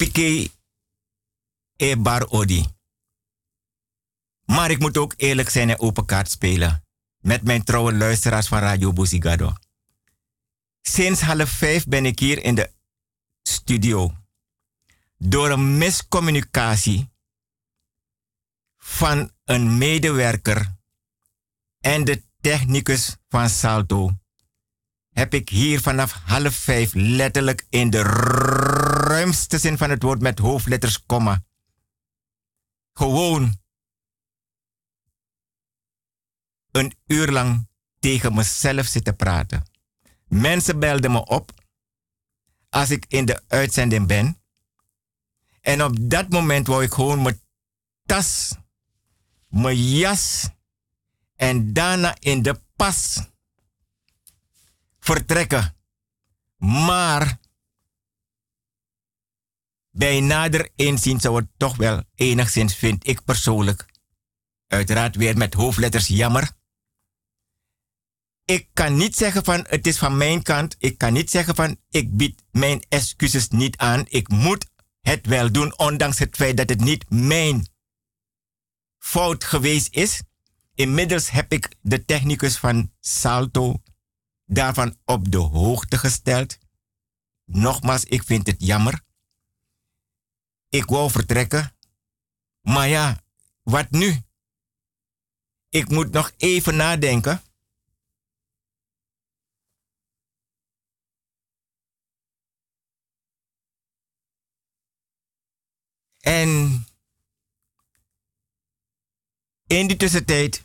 Upike e bar odi. Maar ik moet ook eerlijk zijn en open kaart spelen. Met mijn trouwe luisteraars van Radio Buzigado. Sinds half vijf ben ik hier in de studio. Door een miscommunicatie van een medewerker en de technicus van Salto heb ik hier vanaf half vijf letterlijk in de ruimste zin van het woord met hoofdletters komma. Gewoon een uur lang tegen mezelf zitten praten. Mensen belden me op als ik in de uitzending ben. En op dat moment wou ik gewoon mijn tas, mijn jas en daarna in de pas vertrekken. Maar bij nader inzien zou het toch wel enigszins, vind ik persoonlijk, uiteraard weer met hoofdletters jammer. Ik kan niet zeggen van het is van mijn kant. Ik kan niet zeggen van ik bied mijn excuses niet aan. Ik moet het wel doen, ondanks het feit dat het niet mijn fout geweest is. Inmiddels heb ik de technicus van Salto daarvan op de hoogte gesteld. Nogmaals, ik vind het jammer. Ik wou vertrekken. Maar ja, wat nu? Ik moet nog even nadenken. En in die tussentijd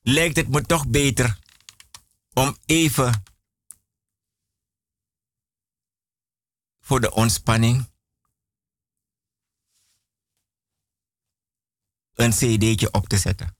lijkt het me toch beter om even voor de ontspanning een cd'tje op te zetten.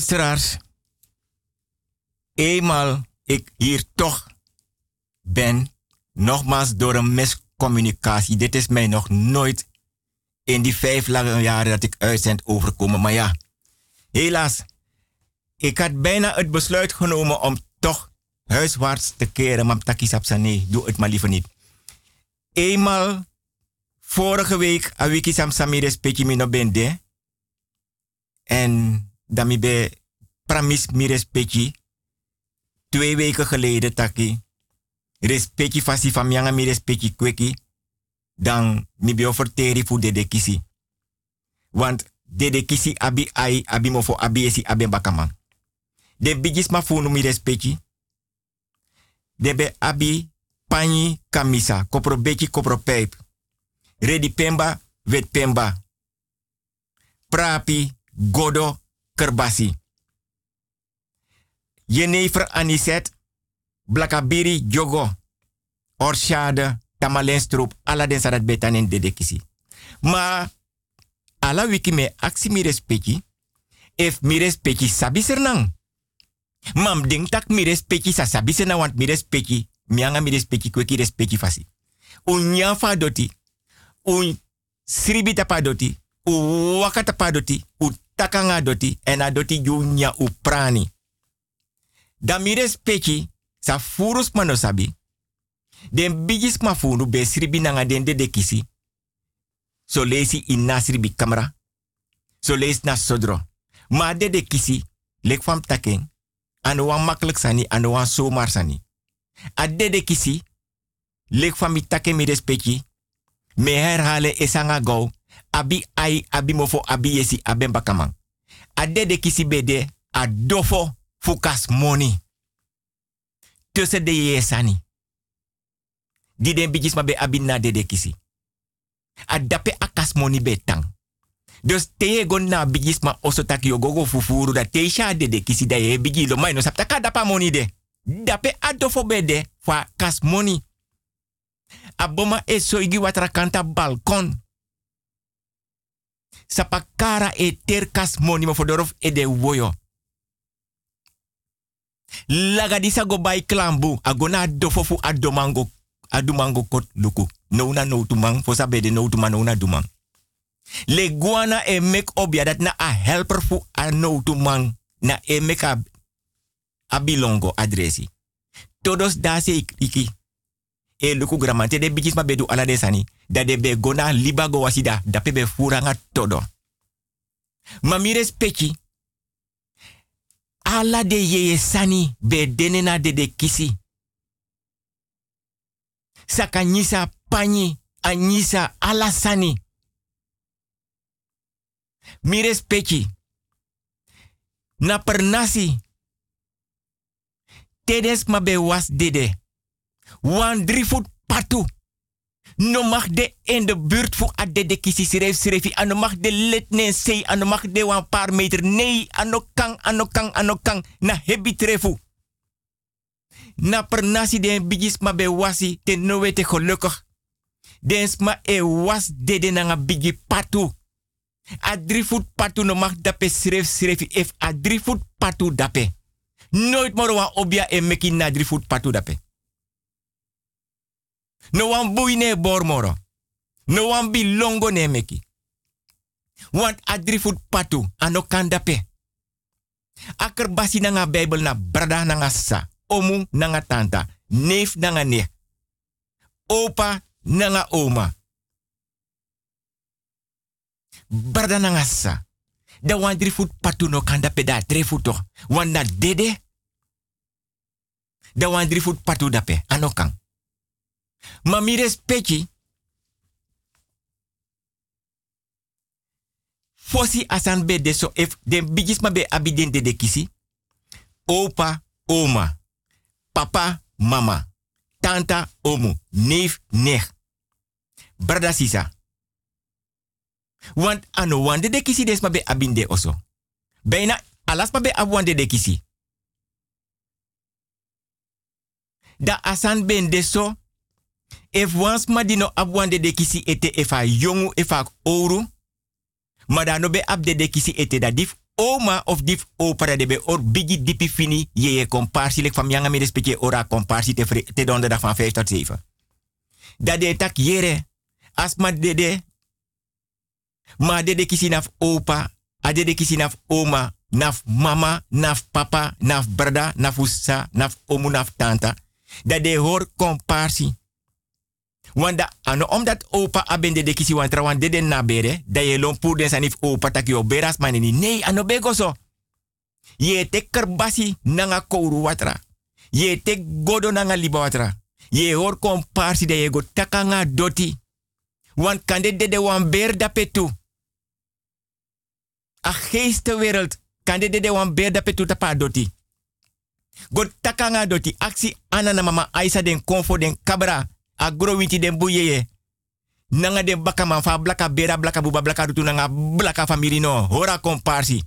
Luisteraars, eenmaal ik hier toch ben, nogmaals door een miscommunicatie. Dit is mij nog nooit in die vijf lange jaren dat ik uitzend overkomen. Maar ja, helaas, ik had bijna het besluit genomen om toch huiswaarts te keren. Maar takisapsa, nee, doe het maar liever niet. Eenmaal vorige week, a wiki sam samire spetje mino bende. En dan mi be pramis mi respecti. Twee weken geleden taki. Respecti fasi van mianga mi respecti kweki. Dan mi be overteri voor de kisi. Want de kisi abi ai abi mo abi esi abi bakaman. De bigis ma funu mi respecti. De be abi pani kamisa. Kopro beki kopro pijp. Redi pemba wet pemba. Prapi godo kerbasi. Jenever aniset, blakabiri jogo, orshade, tamalenstrup, ala den en dedekisi. Ma, ala wiki me aksi mi respecti, if mi respecti sabi sernang. Mam ding tak mi respecti sa sabi sernang want mi respecti, mianga mi respecti kweki respecti fasi. Un fa doti, un sribi tapa doti, u wakata pa doti, takanga doti en adoti junya uprani. Da mires pechi sa furus manosabi. Den bigis ma funu be sribi nanga den de kisi. So lesi in nasribi kamera. So lees na sodro. Ma de de kisi lek fam taking. Anu wan makkelijk sani, anu wan sani. A dede kisi, lek van mi take mi respecti, me herhalen esanga go, abi ai, abi mofo, abi yesi, aben bakaman. A dede kisi bede, a dofo fukas money. Tussen de yesani. Di den bijis ma be abi na dede kisi. A dape akas money betang. Dus te go na bijis ma oso yo gogo fufuru da te sha dede kisi da ye bigi lo no sapta dapa money de. Dape a dofo bede fa kas money. Aboma e so igi watra kanta balkon. Sapakara e ter kas money mo fodorof e de woyo. Lagadisa go bai klambu. Agona dofofu adomango. Adumango kot luku. No na no tumang. Fosa bede no tumang no na dumang. Le guana e mek obia dat na a helper fu a no tumang. Na e mek a, bilongo adresi. Todos da se iki. E luku gramante de bijis ma bedu ala de sani. Da de be gona libago wasida. Da pe be furanga todo. Mamire speki ala de yeye sani be denena de de kisi. Saka nyisa panyi, anyisa ala sani. Mi respecti. Na pernasi. Tedes ma be was dede. Wan drie voet patu. No mag de in de buurt voor ade de kisi schreef schreef ano mag de let ne sei ano mag de wan paar meter nee ano kang ano kang ano kang na hebi trefu. Na per nasi de bigis ma be wasi te no wete gelukkig. Dens ma e was dede na nga bigi patu. A drie voet patu no mag dape schreef schreef if a drie voet patu dape. Nooit wan obia e meki na drie voet patu dape. No wan bormoro. No wan bi longo ne meki. Want adrifut patu ano kandape. Aker basi nanga Bijbel na brada nanga sa. Omu nanga tanta. Neef nanga ne. Opa nanga oma. Brada nanga sa. Da wan drifut patu no kandape da drifut toch. Wan na dede. Da wan drifut patu dape. Ano kang. Ma mi respecti. Fosi asan be de so if den be de de kisi. Opa, oma. Papa, mama. Tanta, omu. Neef, nech. Brada sisa. Want ano wande de kisi des ma be abinde oso. Bijna alas ma be abwande de kisi. Da asan ben de so If wans ma dino abwande de kisi ete efa yongu efa oru. Ma da no be abde de kisi ete da dif oma of dif opera de be or bigi dipi fini ye ye komparsi lek fam yanga me respecte ora komparsi te, fre, te donderdag van 5 tot 7. Da de tak yere. As ma de de. Ma de de kisi naf opa. A de de kisi naf oma. Naf mama. Naf papa. Naf brada. Naf usa. Naf omu. Naf tanta. Da de komparsi. Wanda ano omdat opa abende de kisi wantra wan deden na bere, da ye lon den sanif opa tak yo beras manini. Nee, ano. Ye te kerbasi nanga kouru watra. Ye te godo nanga liba watra. Ye hor komparsi de ye go takanga doti. Wan kande de wan ber da petu. A geestenwereld kande de de wan ber da petu tapa doti. Go takanga doti. Aksi anana mama Aisa den konfo den kabra agro winti den buyeye. Nanga den baka fa blaka bera blaka buba blaka rutu nanga blaka family no. Hora komparsi.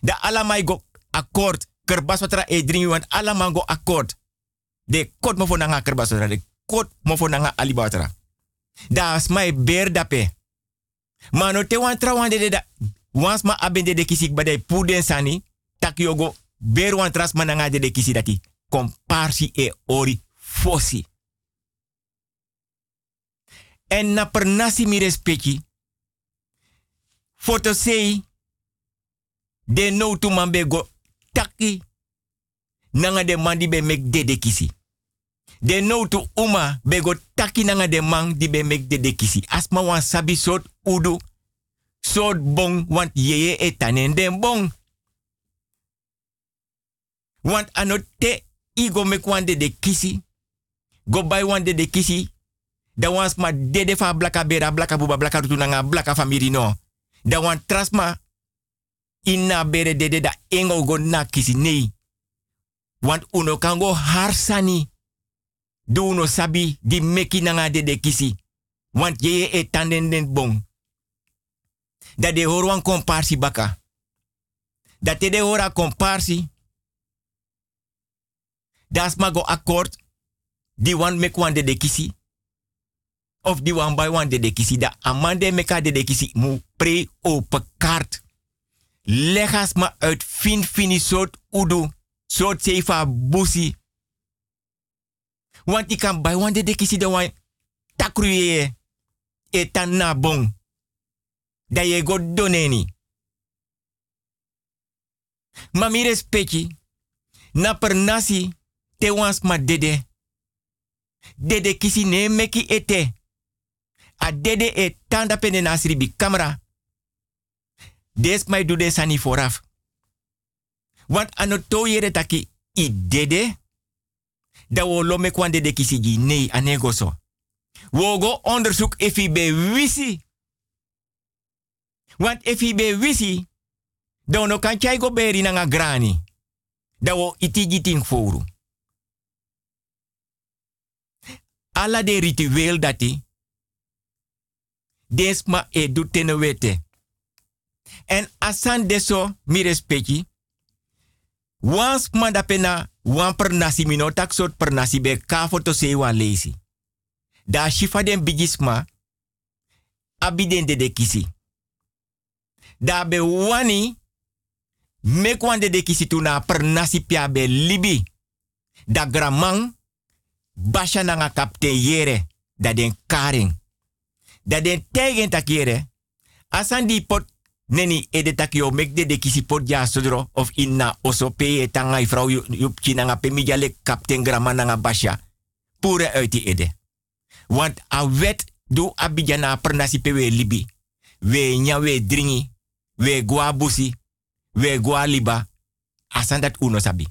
Da alamai go akkoord. Kerbas watra e dringi want akkoord. De kot mo nanga kerbas. De kot mo nanga. Da smai ber dape. Mano te wan tra wan de ma abende de kisik badai puden sani. Tak yogo ber wan mananga de de kisi dati. Komparsi e ori fosi. En na per nasi mi respecti. Foto sei. De no tu man taki. Nanga de man di be mek de kisi. De no tu uma be go taki nanga de man di be mek de kisi. Asma wan sabi sot udu. Sot bong want yeye etanen den bong. Want anote igo mek wan de kisi. Go one de de kisi. Da wans ma dede fa blaka bera, blaka buba, blaka blaka famiri no. Da trasma inna bere dede da engo go na kisi nei. Want uno kango harsani. Do uno sabi di meki nanga dede kisi. Want je e tanden den bon. Dat de hoor komparsi baka. Dat de hora komparsi. Das mago akkoord. Die wan mek wan de de kisi. Of die wan by wan de kisi. Da amande meka de de kisi. Mu pre open kaart. Leg ma uit fin fini soort udu. Soort sefa busi. Want ik kan bij wan de kisi de wan takruye. Etan na bon. Da ye go doneni. Mami respecti. Na per nasi te wans ma dede. Dede kisi ne meki ete. A dede e tanda nasri bi camera. Des mai du de sani vooraf. Want anoto yere taki i dede. Da wo lo me kwande de kisi gi nee anego so. Wo go onderzoek if i be wisi. Want if i be wisi. Dan no kan chai go beri na grani. Da wo iti giting foru. Alla de ritueel dati. Desma e du wete. En asan deso mi respecti. Wans man pena wan per nasi mino per nasi be kafo to se. Da shifa den bigisma abiden de. Da be wani mek wan de de kisi tuna per nasi pia libi. Da gramang basha nanga kapte yere da den karing. Da den tegen takere. Asan di pot neni ede takio mek de de kisi pot ja sodro of inna oso pe tanga vrouw yup chinanga mijale kapten grama nanga basha. Pure uit ede. Want a wet do abidjana per nasi pe we libi. We nya we dringi. We gua busi. We gua liba. Asan dat uno sabi.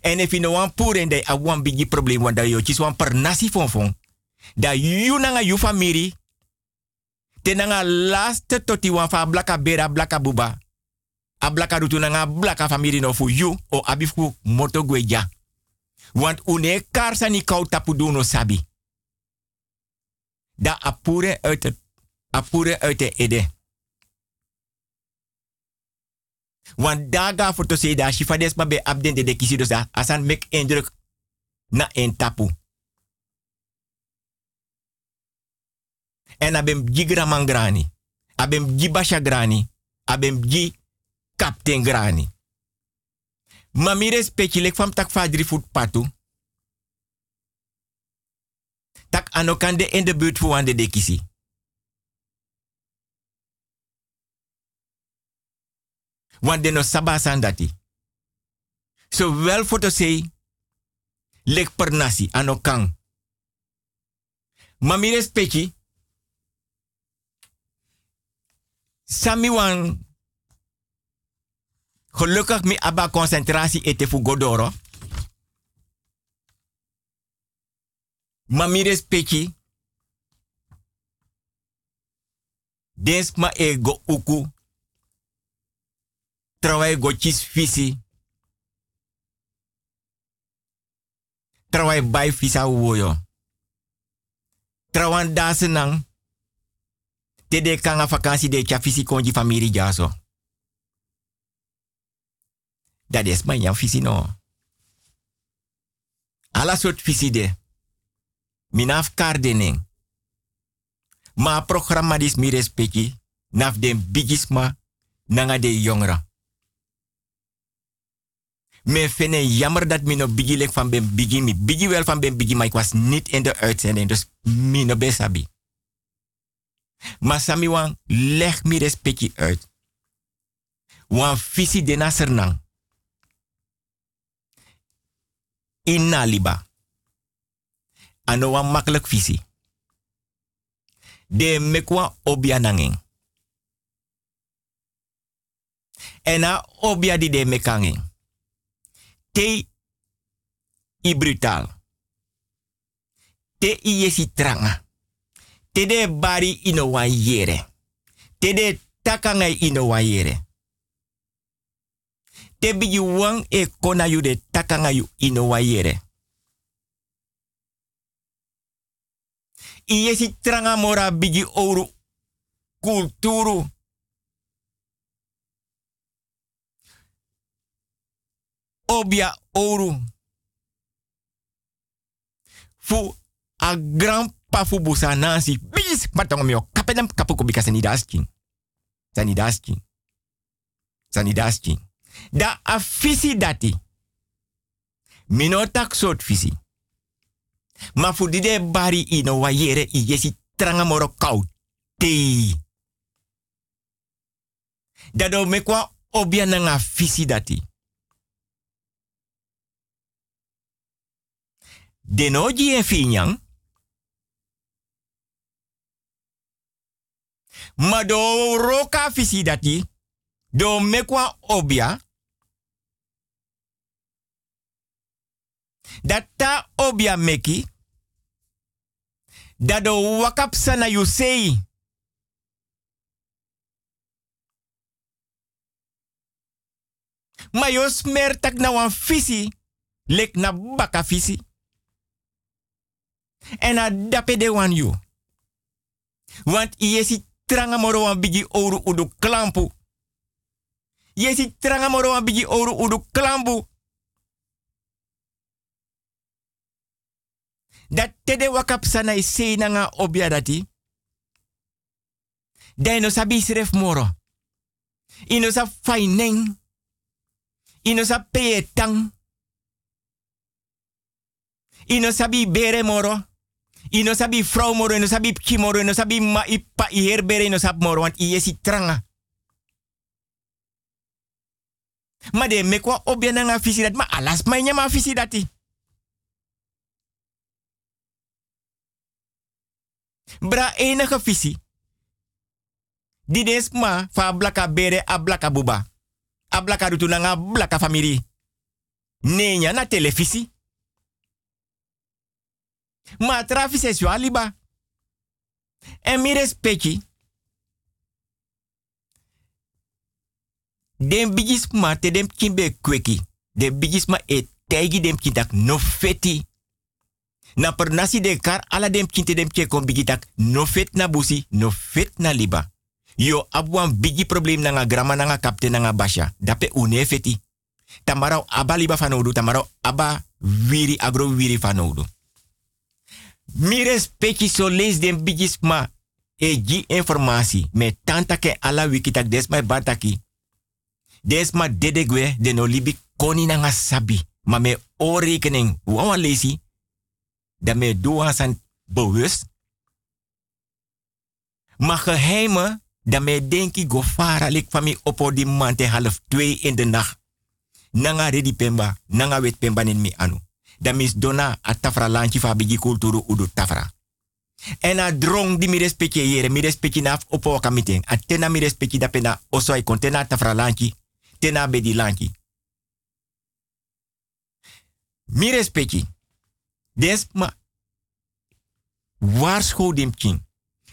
En if you no wan pure de a bigi problem wanda yo chis wan per nasi fon Da yu nanga yu famiri tenanga laste toti wan fa blaka bera blaka buba. A blaka rutu nanga blaka famiri no fu yu o abifu moto gweja. Want une karsa ni kou tapu no sabi. Da apure uit apure uit de ede. Want daga te zeggen dat shifades maar bij abden de kisi dus asan mek indruk na een tapu. En abem gi graman grani. Abem gi basha grani. Abem gi kapten grani. Mamire specialek fam tak fadri foot patu. Tak anokande in de buurt voor de dekisi. Want de no sabasan dati. So wel voor te say, lek per nasi anokang. Mamire Sami wan gelukkig mi aba concentratie ete fu godoro. Mami respecti. Dens e go uku. Trawai go chis fisi. Trawai bai fisa woyo. Trawan dasenang te kanga vakantie de kya fisi konji famiri jaso. Dat is maar jan fisi no. Ala soort fisi de. Minaf kardening. Ma programma dis mi respecti. Naf den bigisma nanga de jongeren. Me fene jammer dat mi no bigi lek van ben bigi. Mi bigi wel van ben bigi, maar ik was niet in de uitzending. Dus mi no besabi. Maar sami wan leg mi respecti uit. Wan visi de nasernang. Inna liba. Ano wan makkelijk visi. De mekwa obia nanging. En na obia di de mekanging. Te i brutal. te iyesi tranga. Te de bari ino wan yere. Te de takanga ino wan yere. Te bigi wan e kona yu de takanga yu ino. Iyesi tranga mora bigi ouro kulturu. Obia ouro. Fu a grand pafu busa nansi. Bis matong mio kapedam kapuko bika sanidaskin. Sanidaskin. Sanidaskin. Da a fisi dati. Minotak sort fisi. Ma fu dide bari ino wa yere i yesi tranga moro kau te. Dado mekwa obia nanga fisi dati. Denoji en finyang. Ma do roka fisi dati. Do mekwa obia. Data obia meki. Dado wakap sana you say. Ma yo smer tak na wan fisi. Lek na baka fisi. En a de wan you. Want yesi tranga moro bigi ouro udu klampu. Yesi tranga moro wan bigi ouro udu klampu. Dat tede wakap sana ise nga obia dati. Dino sabi sref moro. Ino sa faineng. Ino sa. Ino sabi bere moro. Ino sabi vrouw moro, ino sabi pki moro, sabi ma ipa i herbere ino sab moro, want iye si tranga. Ma de mekwa obia nga fisi ma alas ma ma fisi dati. Bra enige visi. Di des ma fa blaka bere a blaka buba. A blaka blaka famiri. Nenya na televisi. Ma trafis es aliba. En mi respecti. Den bigis ma te dem kimbe kweki. Den bigis ma e tegi dem kintak no feti. Na per nasi de kar ala dem kinte dem ke kon bigitak no fet na busi, no fet na liba. Yo abuan bigi problem na nga grama na nga kapte na nga basha. Dape une feti. Aba liba fanodu, tamarau aba wiri agro wiri fanodu. Mi respecti so lees den bigis ma e gi informatie. Me tanta ke ala wikitak des mai bataki. Des ma dedegwe den olibi koni na nga sabi. Ma me o rekening. Wawa lesi dat me doa zijn bewust. Maar geheimen, dat me denki go fara lik van mi opo di mante half twee in de nacht. Nanga ready pemba, nanga wet pemba in mi anu. Dat mis dona a tafra lanchi fa kulturu udu tafra. En a drong di mi yere, mi respecte naf opo kamiten. A tena mi respecte da pena oso kontena tafra lanchi, tena bedi lanchi. Mi respecte. Des ma.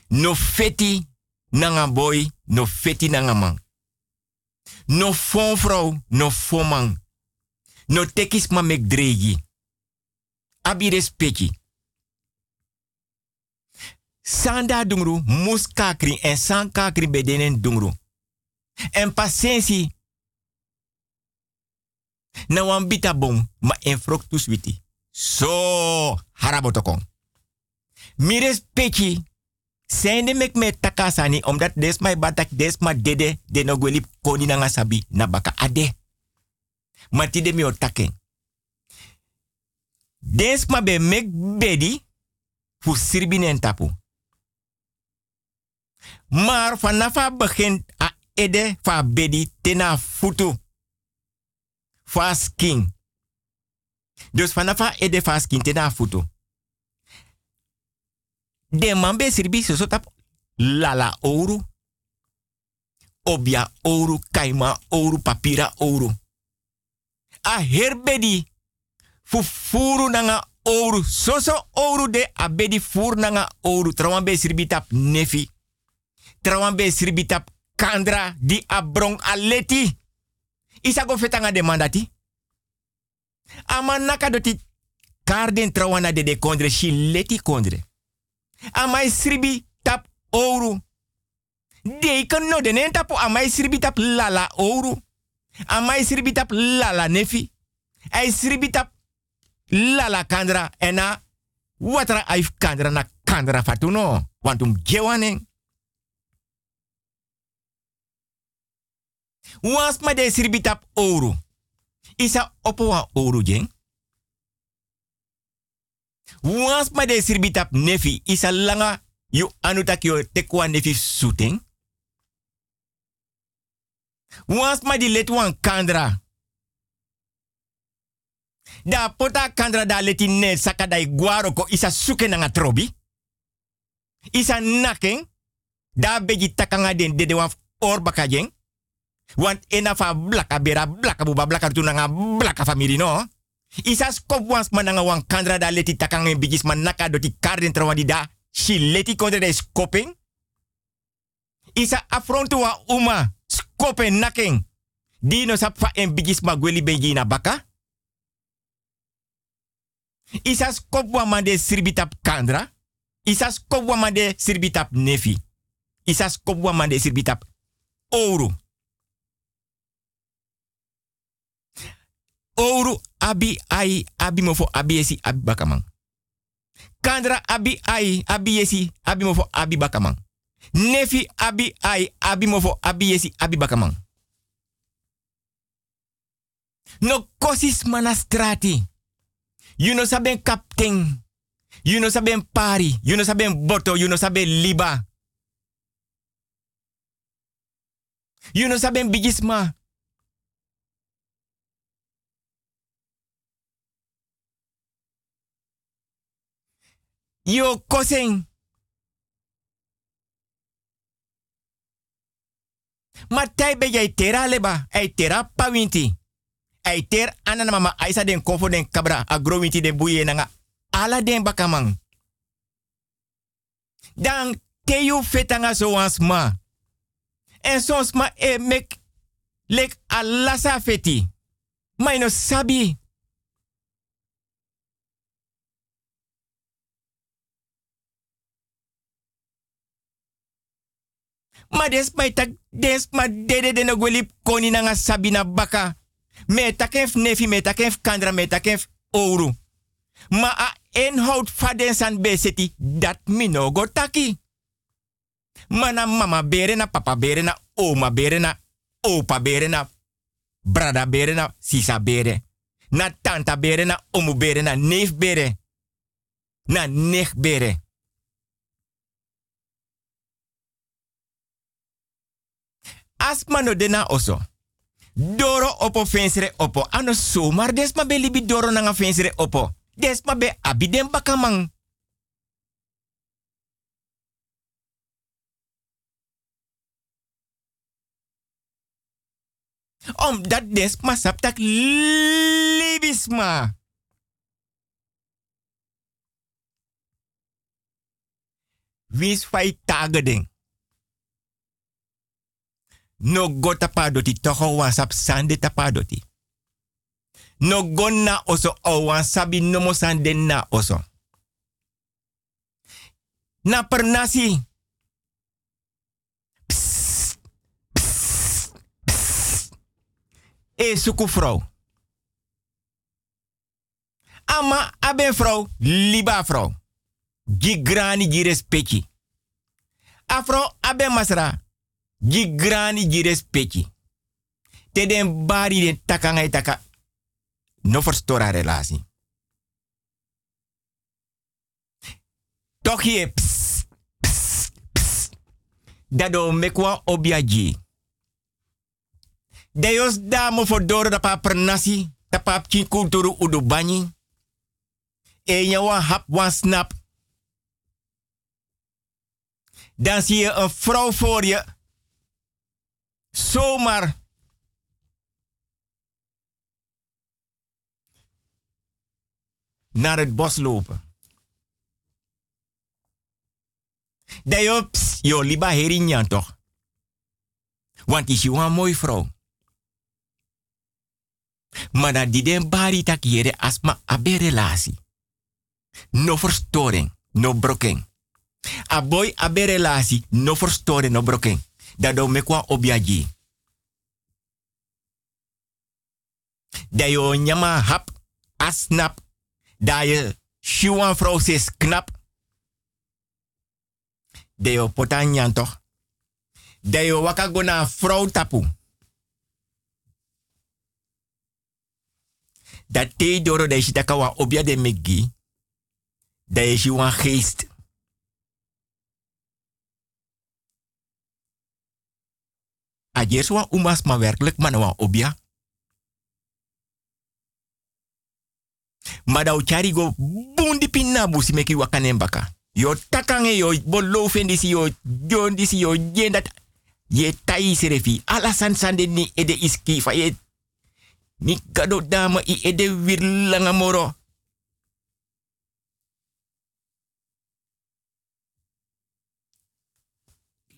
No feti nanga boy, no feti nanga man. No fon vrouw, no fon man. No tekis ma mek dregi. Abi respecti. Sanda dungru, mus kakri en san kakri bedenen dungru. En patiëntie. Na wan bita ma en froktus witi. So harabotokon. Mires peki. Sende mek me takasani omdat des mai batak des ma dede de koni na sabi na baka ade. Mati de mi otaken. Des ma be mek bedi fu sirbinen tapu. Maar vanafa begin a ede fa bedi tena futu. Fa skin. Dus vanaf ede faskin te na futu. De man be sirbi so tap lala ouro. Obia ouro, kaima ouro, papira ouro. A herbedi fu furu nanga ouro. Soso ouro de abedi furnanga ouro. Trawan be sribitap nefi. Trawan be sribitap kandra di abrong aleti. Isa go fetanga de mandati. Ama naka doti karden trawana de de kondre shi leti kondre. Ama sribi tap kan no de nen tapo ama sribi lala ouro. Ama sribi tap lala nefi. Ay sribi tap lala kandra ena watra aif kandra na kandra fatuno. Want um gewanen. Wans ma de sirbitap ouro. Isa opo wan ouro jeng. Wans ma de sirbitap nefi. Isa langa yu anutak yo tekwa nefi suting. Wans ma di let wan kandra. Da pota kandra da leti ne saka da guaro ko isa suke na trobi. Isa naken. Da begi takanga den dede wan jeng. Want ena fa blaka bera blaka buba blaka tunanga blaka family no. Isa skop mananga wan kandra da leti takang en bigis man naka doti karden trawadi da. Si leti kontra skoping. Isa afrontu wa uma skopen naking. Dino sap fa en bigis ma gweli beji na baka. Isa skop wa mande sirbitap kandra. Isa skop wa mande sirbitap nefi. Isa skop wa mande sirbitap ouro. Ouro abi ai abi mofo abi esi abi bakamang. Kandra abi ai abi esi abi mofo abi bakamang. Nefi abi ai abi mofo abi esi abi bakamang. No kosis manastrati. You no saben kapten. You no saben pari. You no saben boto. You no saben liba. You no saben bigisma. Yo kosing. Maar tai be jij tera leba, ai tera pawinti. Ai ter anana mama aisa den kofo den kabra agrowinti den buye nanga ala den bakamang. Dan teyu fetanga so. En sons ma e mek lek alasa feti. Ma no sabi. Ma des mai tak des ma dede de koni nanga sabina baka. Me takef nefi, me takef kandra, me takef ouro. Ma a inhoud faden san beseti dat mi no go taki. Mana mama bere na papa bere na oma bere na opa bere na brada bere na sisa bere. Na tanta bere na omu bere na neef bere. Na nech bere. Asma no dena oso. Doro opo fensere opo. Ano somar desma be libi doro nanga fensere opo. Desma be abiden bakamang. Omdat desma saptak libisma. Wis fai tageding. No go tapadoti toho wan sande tapadoti. No go na oso o wan sabi nomo na oso. Na per nasi. Psst, psst, psst. E suku. Ama aben vrouw, liba vrouw. Gi grani gi. Afro aben masra. Gi grani gi respecti. Te den bari den takanga taka. No verstora relatie. Toch je ps, ps, ps. Dado mekwa obiaji. Deos damo for doro da pa pernasi. Da pa kin kulturu udu bani. E wan hap wan snap. Dan zie je een vrouw voor je zomaar naar het bos lopen. Je, jo liba herinjan toch? Want is je een mooie vrouw. Maar dat die den bari tak jere asma abe relatie. No verstoring, no broken. A boy abe relatie, no verstoring, no broken. Dat do me kwa obiaji. Dat je nyama hap, asnap, dat je shuan vrouw is knap. Dat je potanyan toch? Dat je waka gona vrouw tapu. Dat te doro dat je takawa obia de megi. Dat je een geest. Ajer wa umas ma werkelijk man wa obia. Maar dat chari go bundi pinna busi meki wakanen baka. Yo takange yo bolofen disi yo jon yo jen dat ye tai serefi alasan sande ni ede iski fa ye ni dama i ede wirlanga moro.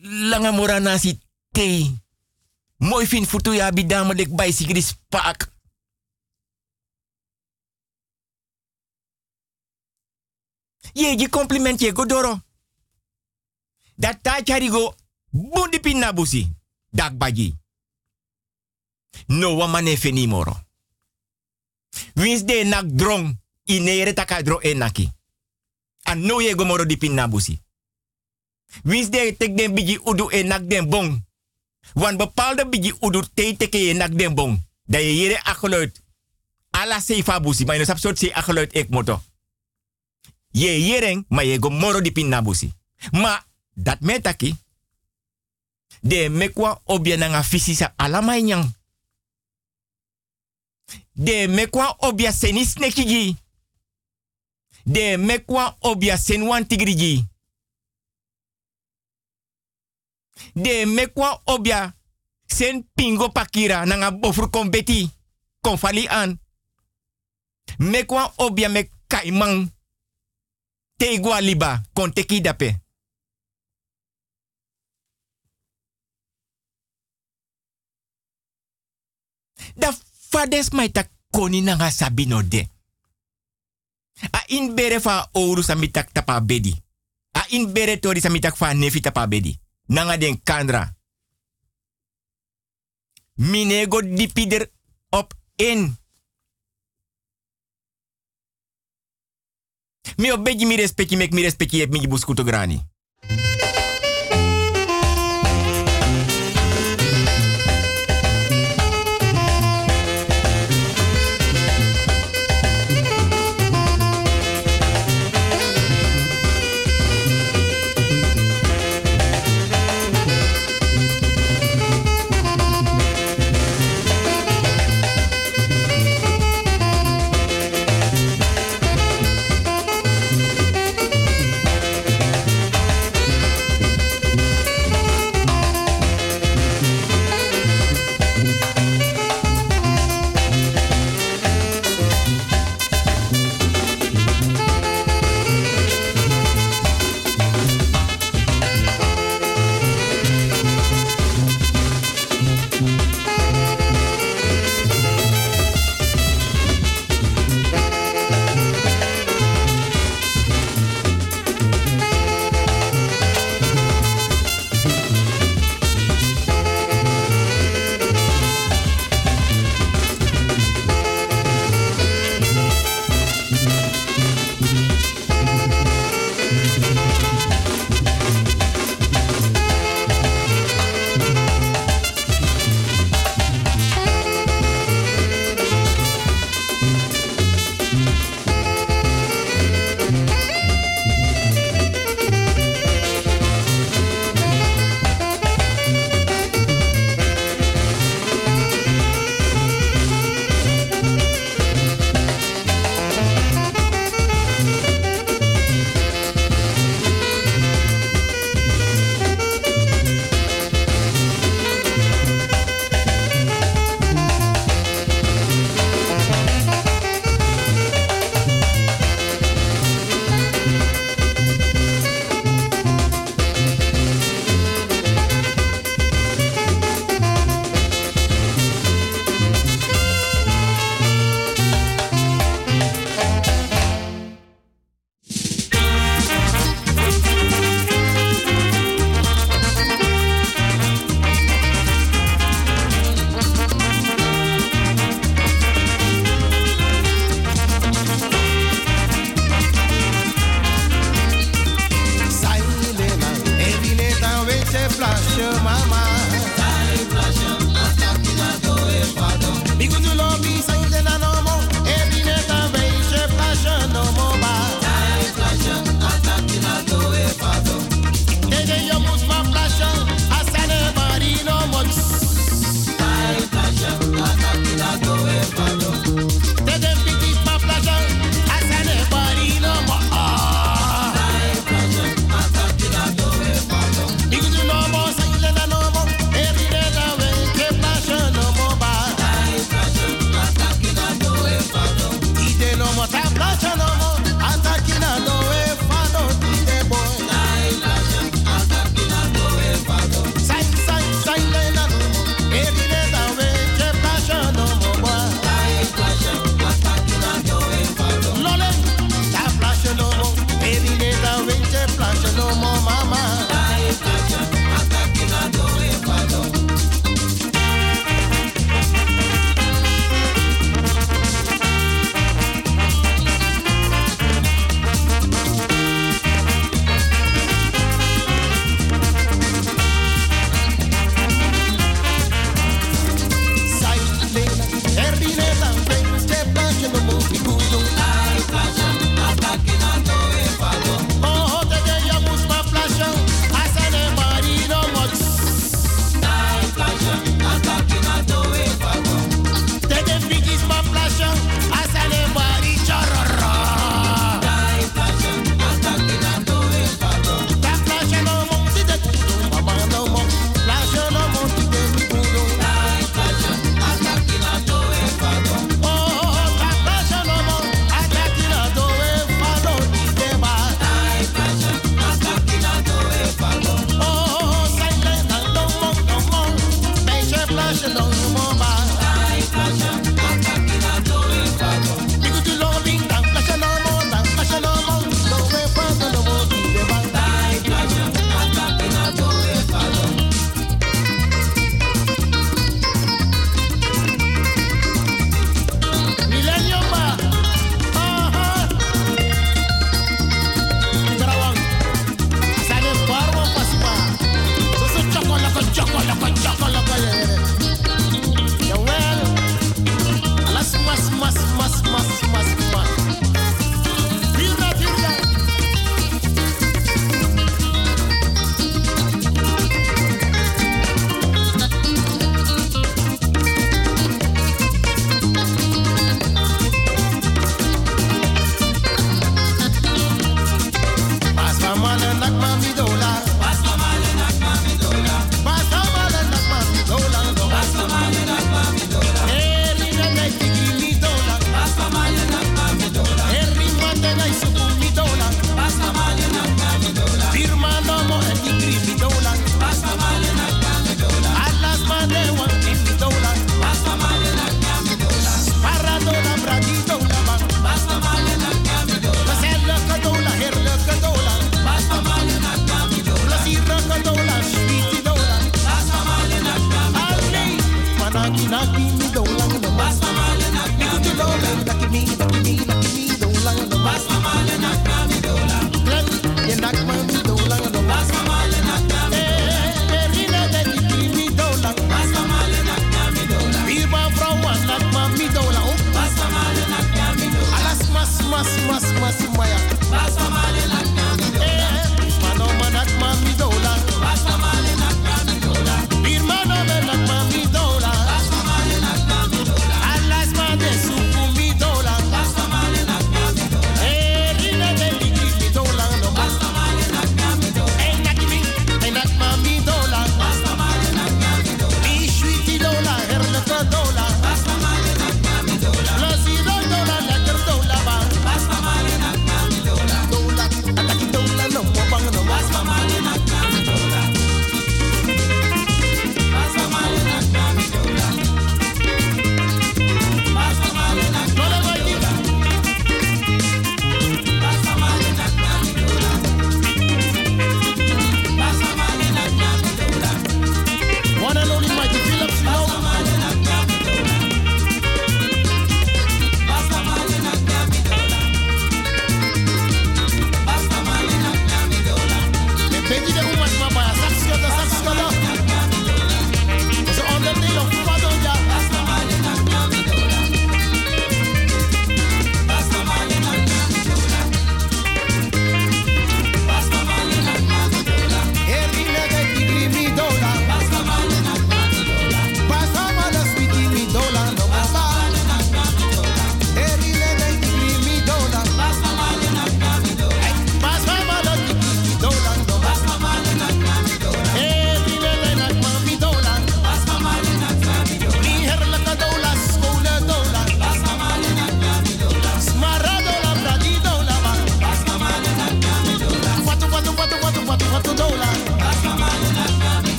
Langa mora nasi te. Mooi fin futu ya bidama dek bai sigris pak. Ye compliment je godoro. Dat ta charigo bundi pinabusi. Dak baji. No wa mane moro. Wins de nak drong inere taka dro enaki. An no ye gomoro di pinabusi. Wins de tek den bigi udu enak den bong. Wan bepaalde bigi udu te teke enak den bong. Da ye yere ageluid. Ala seifa busi. Maar je sap soort se ageluid ek moto. Ye yereng, ma ye gomoro di pinabusi. Ma dat metaki. De mekwa obia nanga fisisa alamai nyang. De mekwa obia senis nekiji. De mekwa obia senwan tigriji. De mekwa obia sen pingo pakira nanga bofur kombeti. Konfali an. Mekwa obia me kaimang. Tegwa liba konteki dape. Da fades mai tak koni nanga sabino de. A in bere fa samitak tapa bedi. A in bere tori samitak fa nefi tapa bedi. Nanga den kandra. Minego dipider op in. Mi obeji mi respecti mek mi respecti ep mi buskuto grani.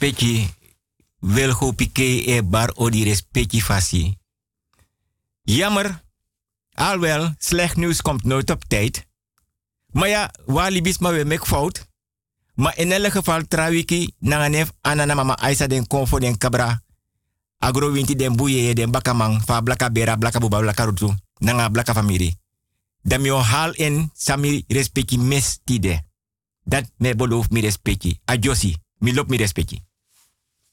Respecti wil go pike e bar o di respecti fasi. Jammer, alwel, slecht nieuws komt nooit op tijd. Maar ja, walibis maar we mek fout. Maar in elk geval, trawiki, nanganef, anana mama aisa den konfo den kabra. Agro winti den buye den bakamang, fa blaka bera, blaka buba, blaka rutu. Nanga blaka famiri. Dan mi hal in sami respecti mestide. Dat me beloof mi respecti. Adjosi, mi lop mi respecti.